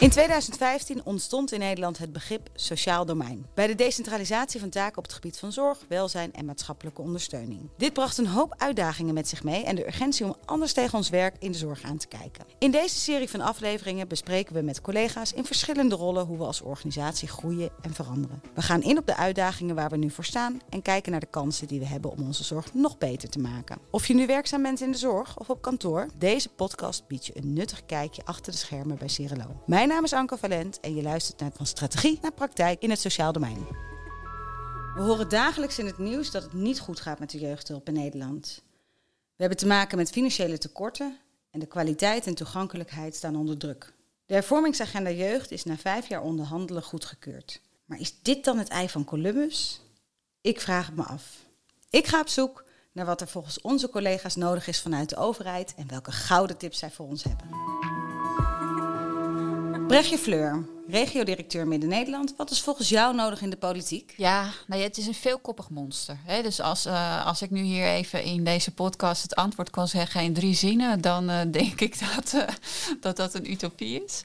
In 2015 ontstond in Nederland het begrip sociaal domein. Bij de decentralisatie van taken op het gebied van zorg, welzijn en maatschappelijke ondersteuning. Dit bracht een hoop uitdagingen met zich mee en de urgentie om anders tegen ons werk in de zorg aan te kijken. In deze serie van afleveringen bespreken we met collega's in verschillende rollen hoe we als organisatie groeien en veranderen. We gaan in op de uitdagingen waar we nu voor staan en kijken naar de kansen die we hebben om onze zorg nog beter te maken. Of je nu werkzaam bent in de zorg of op kantoor, deze podcast biedt je een nuttig kijkje achter de schermen bij Cirelo. Mijn naam is Anke Valent en je luistert naar van strategie naar praktijk in het sociaal domein. We horen dagelijks in het nieuws dat het niet goed gaat met de jeugdhulp in Nederland. We hebben te maken met financiële tekorten en de kwaliteit en toegankelijkheid staan onder druk. De hervormingsagenda jeugd is na vijf jaar onderhandelen goedgekeurd. Maar is dit dan het ei van Columbus? Ik vraag het me af. Ik ga op zoek naar wat er volgens onze collega's nodig is vanuit de overheid en welke gouden tips zij voor ons hebben. Brechtje Fleur, regiodirecteur Midden-Nederland. Wat is volgens jou nodig in de politiek? Ja, nou ja, het is een veelkoppig monster. Hè? Dus als, uh, als ik nu hier even in deze podcast het antwoord kan zeggen in drie zinnen, dan uh, denk ik dat, uh, dat dat een utopie is.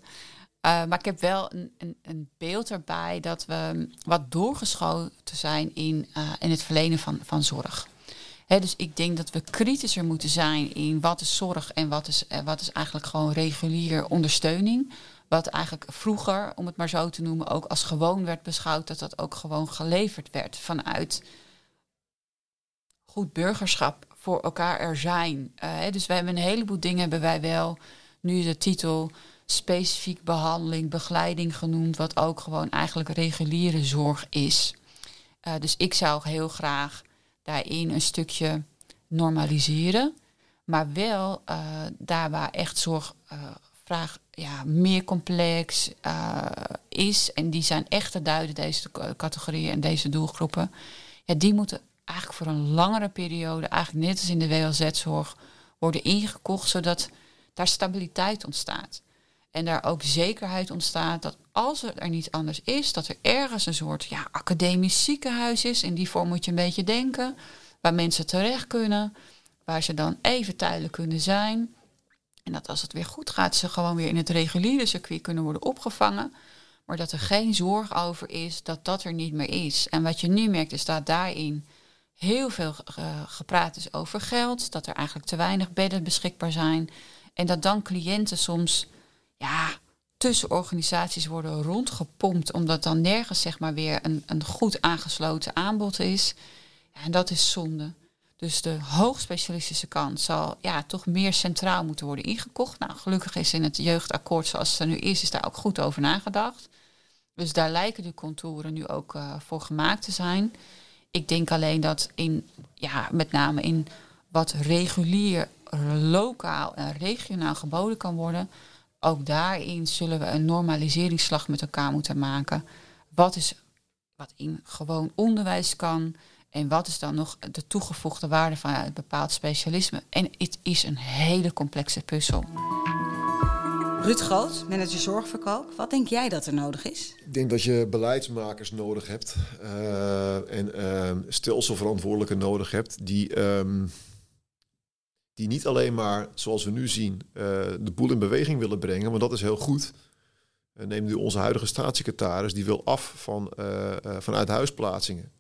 maar ik heb wel een, een, een, beeld erbij dat we wat doorgeschoten zijn in, in het verlenen van, van zorg. Dus ik denk dat we kritischer moeten zijn in wat is zorg en wat is, wat is eigenlijk gewoon regulier ondersteuning. Wat eigenlijk vroeger, om het maar zo te noemen, ook als gewoon werd beschouwd, dat dat ook gewoon geleverd werd vanuit goed burgerschap voor elkaar er zijn. Uh, dus wij hebben een heleboel dingen hebben wij wel nu de titel specifiek behandeling, begeleiding genoemd, wat ook gewoon eigenlijk reguliere zorg is. Uh, dus ik zou heel graag daarin een stukje normaliseren, maar wel uh, daar waar echt zorg vraag ja, meer complex uh, is. En die zijn echt te duiden, deze categorieën en deze doelgroepen. Ja, die moeten eigenlijk voor een langere periode, eigenlijk net als in de WLZ-zorg, worden ingekocht, zodat daar stabiliteit ontstaat. En daar ook zekerheid ontstaat dat als er niet anders is, dat er ergens een soort ja, academisch ziekenhuis is. In die vorm moet je een beetje denken. Waar mensen terecht kunnen, waar ze dan even tijdelijk kunnen zijn. En dat als het weer goed gaat, ze gewoon weer in het reguliere circuit kunnen worden opgevangen. Maar dat er geen zorg over is dat dat er niet meer is. En wat je nu merkt is dat daarin heel veel gepraat is over geld. Dat er eigenlijk te weinig bedden beschikbaar zijn. En dat dan cliënten soms ja, tussen organisaties worden rondgepompt. Omdat dan nergens zeg maar weer een, een goed aangesloten aanbod is. En dat is zonde. Dus de hoogspecialistische kant zal ja, toch meer centraal moeten worden ingekocht. Nou, gelukkig is in het jeugdakkoord zoals het er nu is, is daar ook goed over nagedacht. Dus daar lijken de contouren nu ook uh, voor gemaakt te zijn. Ik denk alleen dat in, ja, met name in wat regulier, lokaal en regionaal geboden kan worden, ook daarin zullen we een normaliseringsslag met elkaar moeten maken. Wat is wat in gewoon onderwijs kan, en wat is dan nog de toegevoegde waarde van een bepaald specialisme? En het is een hele complexe puzzel. Ruud Groot, manager zorgverkoop. Wat denk jij dat er nodig is? Ik denk dat je beleidsmakers nodig hebt uh, en uh, stelselverantwoordelijken nodig hebt die, um, die niet alleen maar, zoals we nu zien, uh, de boel in beweging willen brengen, want dat is heel goed. neem nu onze huidige staatssecretaris, die wil af van, vanuit huisplaatsingen.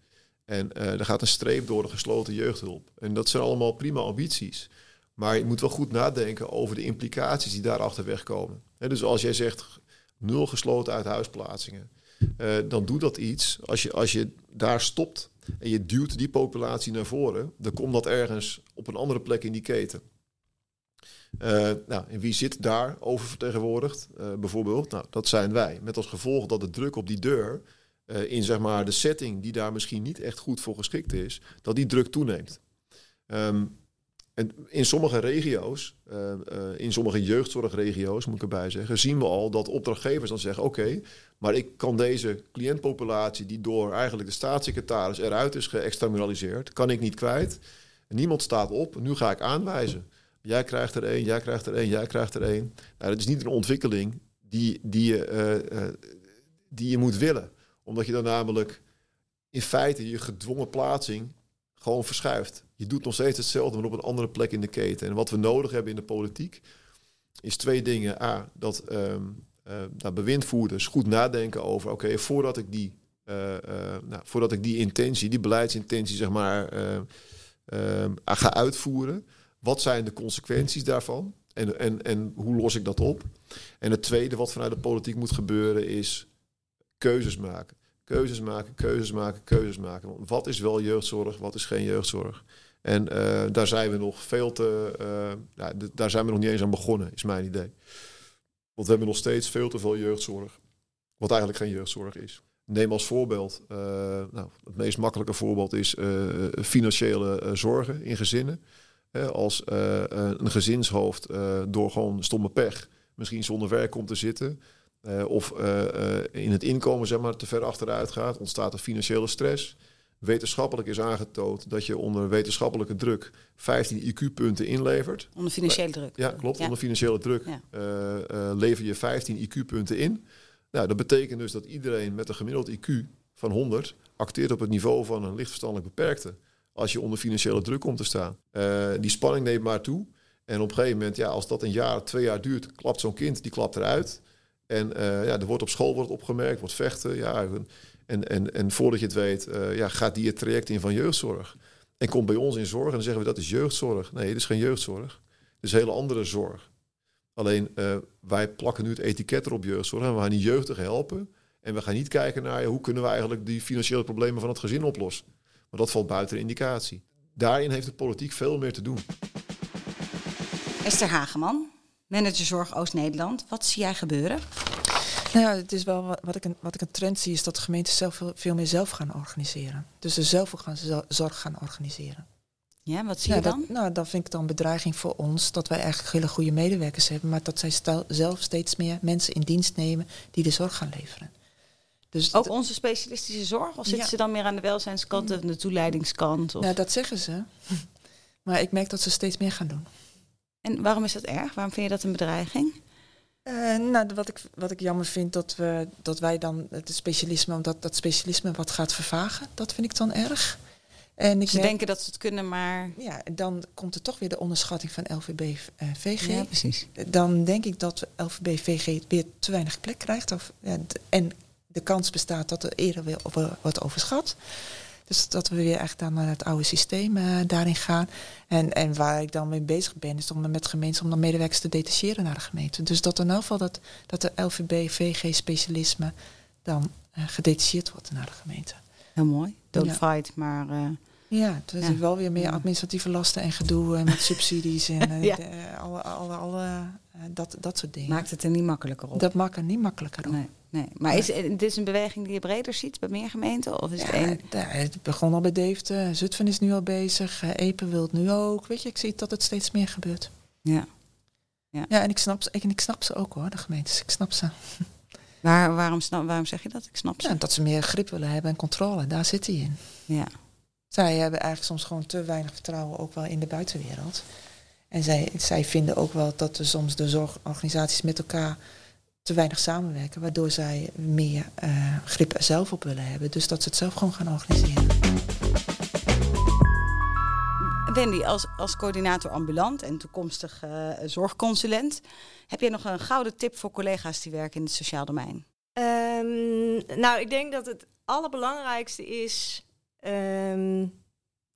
En uh, er gaat een streep door de gesloten jeugdhulp. En dat zijn allemaal prima ambities. Maar je moet wel goed nadenken over de implicaties die daarachter wegkomen. Dus als jij zegt nul gesloten uit huisplaatsingen, uh, dan doet dat iets. Als je, als je daar stopt en je duwt die populatie naar voren, dan komt dat ergens op een andere plek in die keten. Uh, nou, en wie zit daar oververtegenwoordigd? Bijvoorbeeld, nou, dat zijn wij. Met als gevolg dat de druk op die deur uh, in zeg maar, de setting die daar misschien niet echt goed voor geschikt is, dat die druk toeneemt. Um, en in sommige regio's, uh, uh, in sommige jeugdzorgregio's moet ik erbij zeggen, zien we al dat opdrachtgevers dan zeggen: Oké, maar ik kan deze cliëntpopulatie, die door eigenlijk de staatssecretaris eruit is geëxternaliseerd, kan ik niet kwijt. Niemand staat op, nu ga ik aanwijzen. Jij krijgt er één, jij krijgt er één, jij krijgt er één. Nou, dat is niet een ontwikkeling die, die, je, die je moet willen omdat je dan namelijk in feite je gedwongen plaatsing gewoon verschuift. Je doet nog steeds hetzelfde, maar op een andere plek in de keten. En wat we nodig hebben in de politiek is twee dingen. A, dat um, nou, bewindvoerders goed nadenken over, oké, voordat ik die nou, voordat ik die intentie, die beleidsintentie, zeg maar, ga uitvoeren, wat zijn de consequenties daarvan? En, en, en hoe los ik dat op? En het tweede wat vanuit de politiek moet gebeuren is keuzes maken. Keuzes maken, keuzes maken, keuzes maken. Wat is wel jeugdzorg, wat is geen jeugdzorg? En uh, daar zijn we nog veel te. Ja, daar zijn we nog niet eens aan begonnen, is mijn idee. Want we hebben nog steeds veel te veel jeugdzorg. Wat eigenlijk geen jeugdzorg is. Neem als voorbeeld, uh, nou, het meest makkelijke voorbeeld is financiële zorgen in gezinnen als een gezinshoofd door gewoon stomme pech misschien zonder werk komt te zitten. Uh, of in het inkomen zeg maar, te ver achteruit gaat, ontstaat er financiële stress. Wetenschappelijk is aangetoond dat je onder wetenschappelijke druk 15 IQ-punten inlevert. Onder financiële druk. Ja, klopt. Onder financiële druk lever je 15 IQ-punten in. Nou, dat betekent dus dat iedereen met een gemiddeld IQ van 100 acteert op het niveau van een lichtverstandelijk beperkte als je onder financiële druk komt te staan. Uh, die spanning neemt maar toe. En op een gegeven moment, ja, als dat een jaar, twee jaar duurt, klapt zo'n kind, die klapt eruit. En uh, ja, er wordt op school wordt opgemerkt, wordt vechten. Ja, en, en, en voordat je het weet, uh, ja, gaat die het traject in van jeugdzorg. En komt bij ons in zorg en dan zeggen we dat is jeugdzorg. Nee, dat is geen jeugdzorg. Het is hele andere zorg. Alleen wij plakken nu het etiket erop jeugdzorg en we gaan die jeugdigen helpen. En we gaan niet kijken naar hoe kunnen we eigenlijk die financiële problemen van het gezin oplossen. Maar dat valt buiten de indicatie. Daarin heeft de politiek veel meer te doen. Esther Hageman, manager Zorg Oost-Nederland. Wat zie jij gebeuren? Nou ja, het is wel wat, ik, een, wat ik een trend zie, is dat gemeenten zelf veel, veel meer zelf gaan organiseren. Dus ze zelf gaan zorg gaan organiseren. Ja, wat zie je dan? Dat, nou, dat vind ik dan bedreiging voor ons, dat wij eigenlijk hele goede medewerkers hebben, maar dat zij zelf steeds meer mensen in dienst nemen die de zorg gaan leveren. Dus ook onze specialistische zorg? Of zitten ze dan meer aan de welzijnskant of de toeleidingskant? Of? Nou, dat zeggen ze. maar ik merk dat ze steeds meer gaan doen. En waarom is dat erg? Waarom vind je dat een bedreiging? Uh, nou, wat ik, wat ik jammer vind, dat, we, dat wij dan het specialisme, omdat dat specialisme wat gaat vervagen, dat vind ik dan erg. En ik ze denken dat ze het kunnen, maar... Ja, dan komt er toch weer de onderschatting van LVB-VG. Uh, ja, precies. Dan denk ik dat LVB-VG weer te weinig plek krijgt. Of, ja, en de kans bestaat dat er eerder weer wordt overschat. Dus dat we weer echt dan naar het oude systeem uh, daarin gaan. En, en waar ik dan mee bezig ben, is om met gemeenten om dan medewerkers te detacheren naar de gemeente. Dus dat in elk geval dat, dat de LVB, VG specialisme dan uh, gedetacheerd wordt naar de gemeente. Heel mooi. Don't ja. fight, maar... Ja, het is wel weer meer administratieve lasten en gedoe en met subsidies en ja. de, alle, alle, alle dat, dat soort dingen. Maakt het er niet makkelijker op? Dat maakt er niet makkelijker op. Nee. Nee, maar is dit is een beweging die je breder ziet bij meer gemeenten? Of is ja, het, een... het begon al bij Deventer, Zutphen is nu al bezig, Epen wil het nu ook. Weet je, ik zie dat het steeds meer gebeurt. Ja. Ja, ja en, ik snap, ik, en ik snap ze ook hoor, de gemeentes. Ik snap ze. Waar, waarom, snap, waarom zeg je dat? Ik snap ze. Ja, dat ze meer grip willen hebben en controle, daar zit hij in. Ja. Zij hebben eigenlijk soms gewoon te weinig vertrouwen ook wel in de buitenwereld. En zij, zij vinden ook wel dat er soms de zorgorganisaties met elkaar te weinig samenwerken, waardoor zij meer uh, grip er zelf op willen hebben. Dus dat ze het zelf gewoon gaan organiseren. Wendy, als, als coördinator ambulant en toekomstig uh, zorgconsulent, heb jij nog een gouden tip voor collega's die werken in het sociaal domein? Um, nou, ik denk dat het allerbelangrijkste is. Um,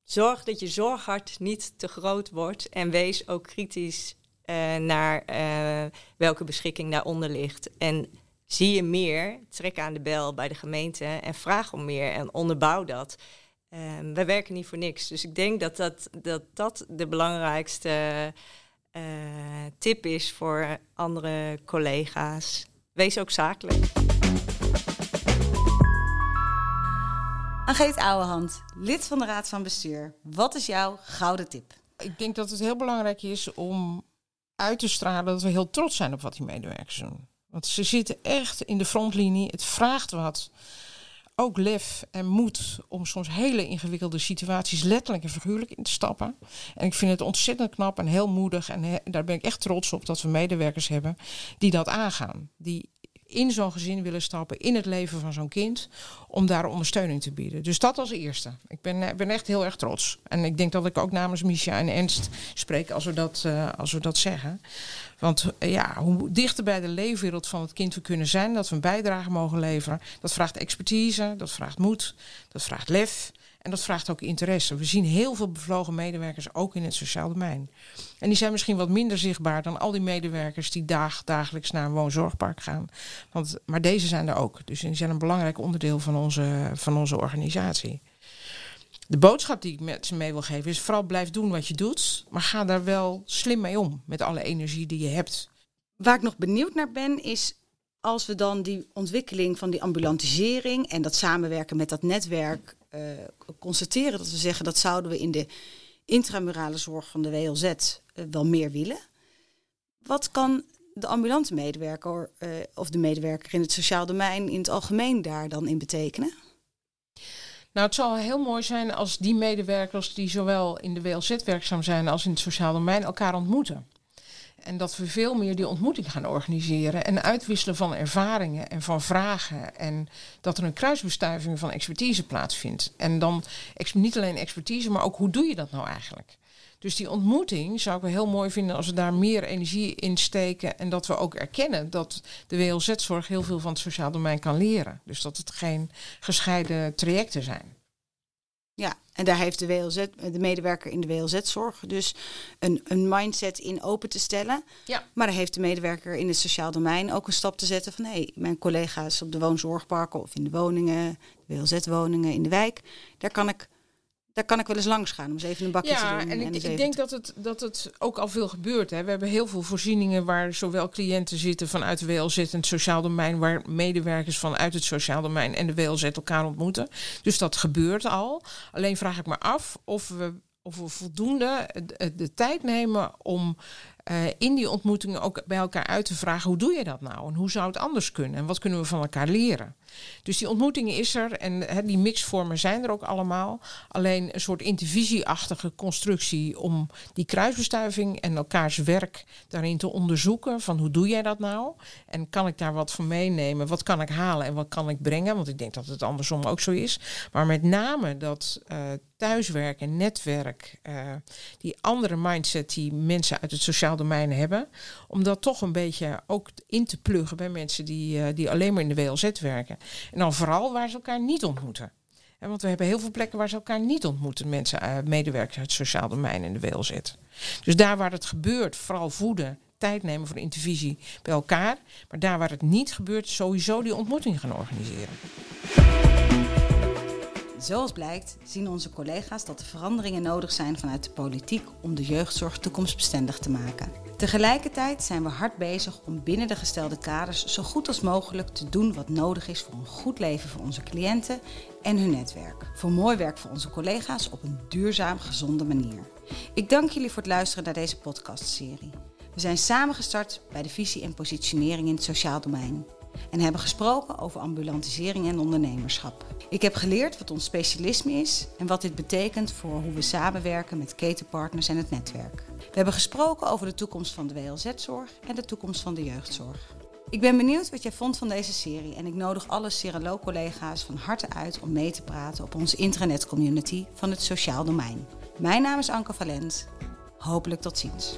zorg dat je zorghart niet te groot wordt en wees ook kritisch uh, naar uh, welke beschikking daaronder ligt. En zie je meer, trek aan de bel bij de gemeente en vraag om meer en onderbouw dat. Um, wij werken niet voor niks. Dus ik denk dat dat, dat, dat de belangrijkste uh, tip is voor andere collega's. Wees ook zakelijk. Angeet Ouwehand, lid van de Raad van Bestuur. Wat is jouw gouden tip? Ik denk dat het heel belangrijk is om uit te stralen dat we heel trots zijn op wat die medewerkers doen. Want ze zitten echt in de frontlinie. Het vraagt wat. Ook lef en moed om soms hele ingewikkelde situaties letterlijk en figuurlijk in te stappen. En ik vind het ontzettend knap en heel moedig. En daar ben ik echt trots op dat we medewerkers hebben die dat aangaan. Die in zo'n gezin willen stappen, in het leven van zo'n kind, om daar ondersteuning te bieden. Dus dat als eerste. Ik ben, ben echt heel erg trots. En ik denk dat ik ook namens Misha en Ernst spreek als we dat, uh, als we dat zeggen. Want ja, hoe dichter bij de leefwereld van het kind we kunnen zijn, dat we een bijdrage mogen leveren, dat vraagt expertise, dat vraagt moed, dat vraagt lef. En dat vraagt ook interesse. We zien heel veel bevlogen medewerkers ook in het sociaal domein. En die zijn misschien wat minder zichtbaar dan al die medewerkers die dag, dagelijks naar een woonzorgpark gaan. Want, maar deze zijn er ook. Dus die zijn een belangrijk onderdeel van onze, van onze organisatie. De boodschap die ik met ze mee wil geven is vooral blijf doen wat je doet. Maar ga daar wel slim mee om met alle energie die je hebt. Waar ik nog benieuwd naar ben is als we dan die ontwikkeling van die ambulantisering en dat samenwerken met dat netwerk constateren dat we zeggen dat zouden we in de intramurale zorg van de WLZ eh, wel meer willen. Wat kan de ambulante medewerker uh, of de medewerker in het sociaal domein in het algemeen daar dan in betekenen? Nou, het zal heel mooi zijn als die medewerkers die zowel in de WLZ werkzaam zijn als in het sociaal domein elkaar ontmoeten. En dat we veel meer die ontmoeting gaan organiseren en uitwisselen van ervaringen en van vragen. En dat er een kruisbestuiving van expertise plaatsvindt. En dan niet alleen expertise, maar ook hoe doe je dat nou eigenlijk? Dus die ontmoeting zou ik wel heel mooi vinden als we daar meer energie in steken. En dat we ook erkennen dat de WLZ-zorg heel veel van het sociaal domein kan leren. Dus dat het geen gescheiden trajecten zijn. Ja, en daar heeft de WLZ, de medewerker in de WLZ-zorg dus een, een mindset in open te stellen. Ja. Maar daar heeft de medewerker in het sociaal domein ook een stap te zetten van hé, hey, mijn collega's op de woonzorgparken of in de woningen, de WLZ-woningen in de wijk, daar kan ik daar kan ik wel eens langs gaan om eens even een bakje te doen. En, ik, ik denk dat het, dat het ook al veel gebeurt. Hè. We hebben heel veel voorzieningen waar zowel cliënten zitten vanuit de WLZ en het sociaal domein, waar medewerkers vanuit het sociaal domein en de WLZ elkaar ontmoeten. Dus dat gebeurt al. Alleen vraag ik me af of we, of we voldoende de, de tijd nemen om uh, in die ontmoetingen ook bij elkaar uit te vragen: hoe doe je dat nou? En hoe zou het anders kunnen? En wat kunnen we van elkaar leren? Dus die ontmoeting is er en die mixvormen zijn er ook allemaal. Alleen een soort intervisieachtige constructie om die kruisbestuiving en elkaars werk daarin te onderzoeken. Van hoe doe jij dat nou? En kan ik daar wat van meenemen? Wat kan ik halen en wat kan ik brengen? Want ik denk dat het andersom ook zo is. Maar met name dat uh, thuiswerken, netwerk, uh, die andere mindset die mensen uit het sociaal domein hebben. Om dat toch een beetje ook in te pluggen bij mensen die, uh, die alleen maar in de WLZ werken. En dan vooral waar ze elkaar niet ontmoeten. En want we hebben heel veel plekken waar ze elkaar niet ontmoeten, mensen, uh, medewerkers uit het sociaal domein in de WLZ. Dus daar waar het gebeurt, vooral voeden, tijd nemen voor de intervisie bij elkaar. Maar daar waar het niet gebeurt, sowieso die ontmoeting gaan organiseren. Zoals blijkt zien onze collega's dat er veranderingen nodig zijn vanuit de politiek om de jeugdzorg toekomstbestendig te maken. Tegelijkertijd zijn we hard bezig om binnen de gestelde kaders zo goed als mogelijk te doen wat nodig is voor een goed leven voor onze cliënten en hun netwerk. Voor mooi werk voor onze collega's op een duurzaam, gezonde manier. Ik dank jullie voor het luisteren naar deze podcastserie. We zijn samen gestart bij de visie en positionering in het sociaal domein en hebben gesproken over ambulantisering en ondernemerschap. Ik heb geleerd wat ons specialisme is en wat dit betekent voor hoe we samenwerken met ketenpartners en het netwerk. We hebben gesproken over de toekomst van de WLZ-zorg en de toekomst van de jeugdzorg. Ik ben benieuwd wat jij vond van deze serie en ik nodig alle Cirelo-collega's van harte uit om mee te praten op onze intranet-community van het sociaal domein. Mijn naam is Anke Valent. Hopelijk tot ziens.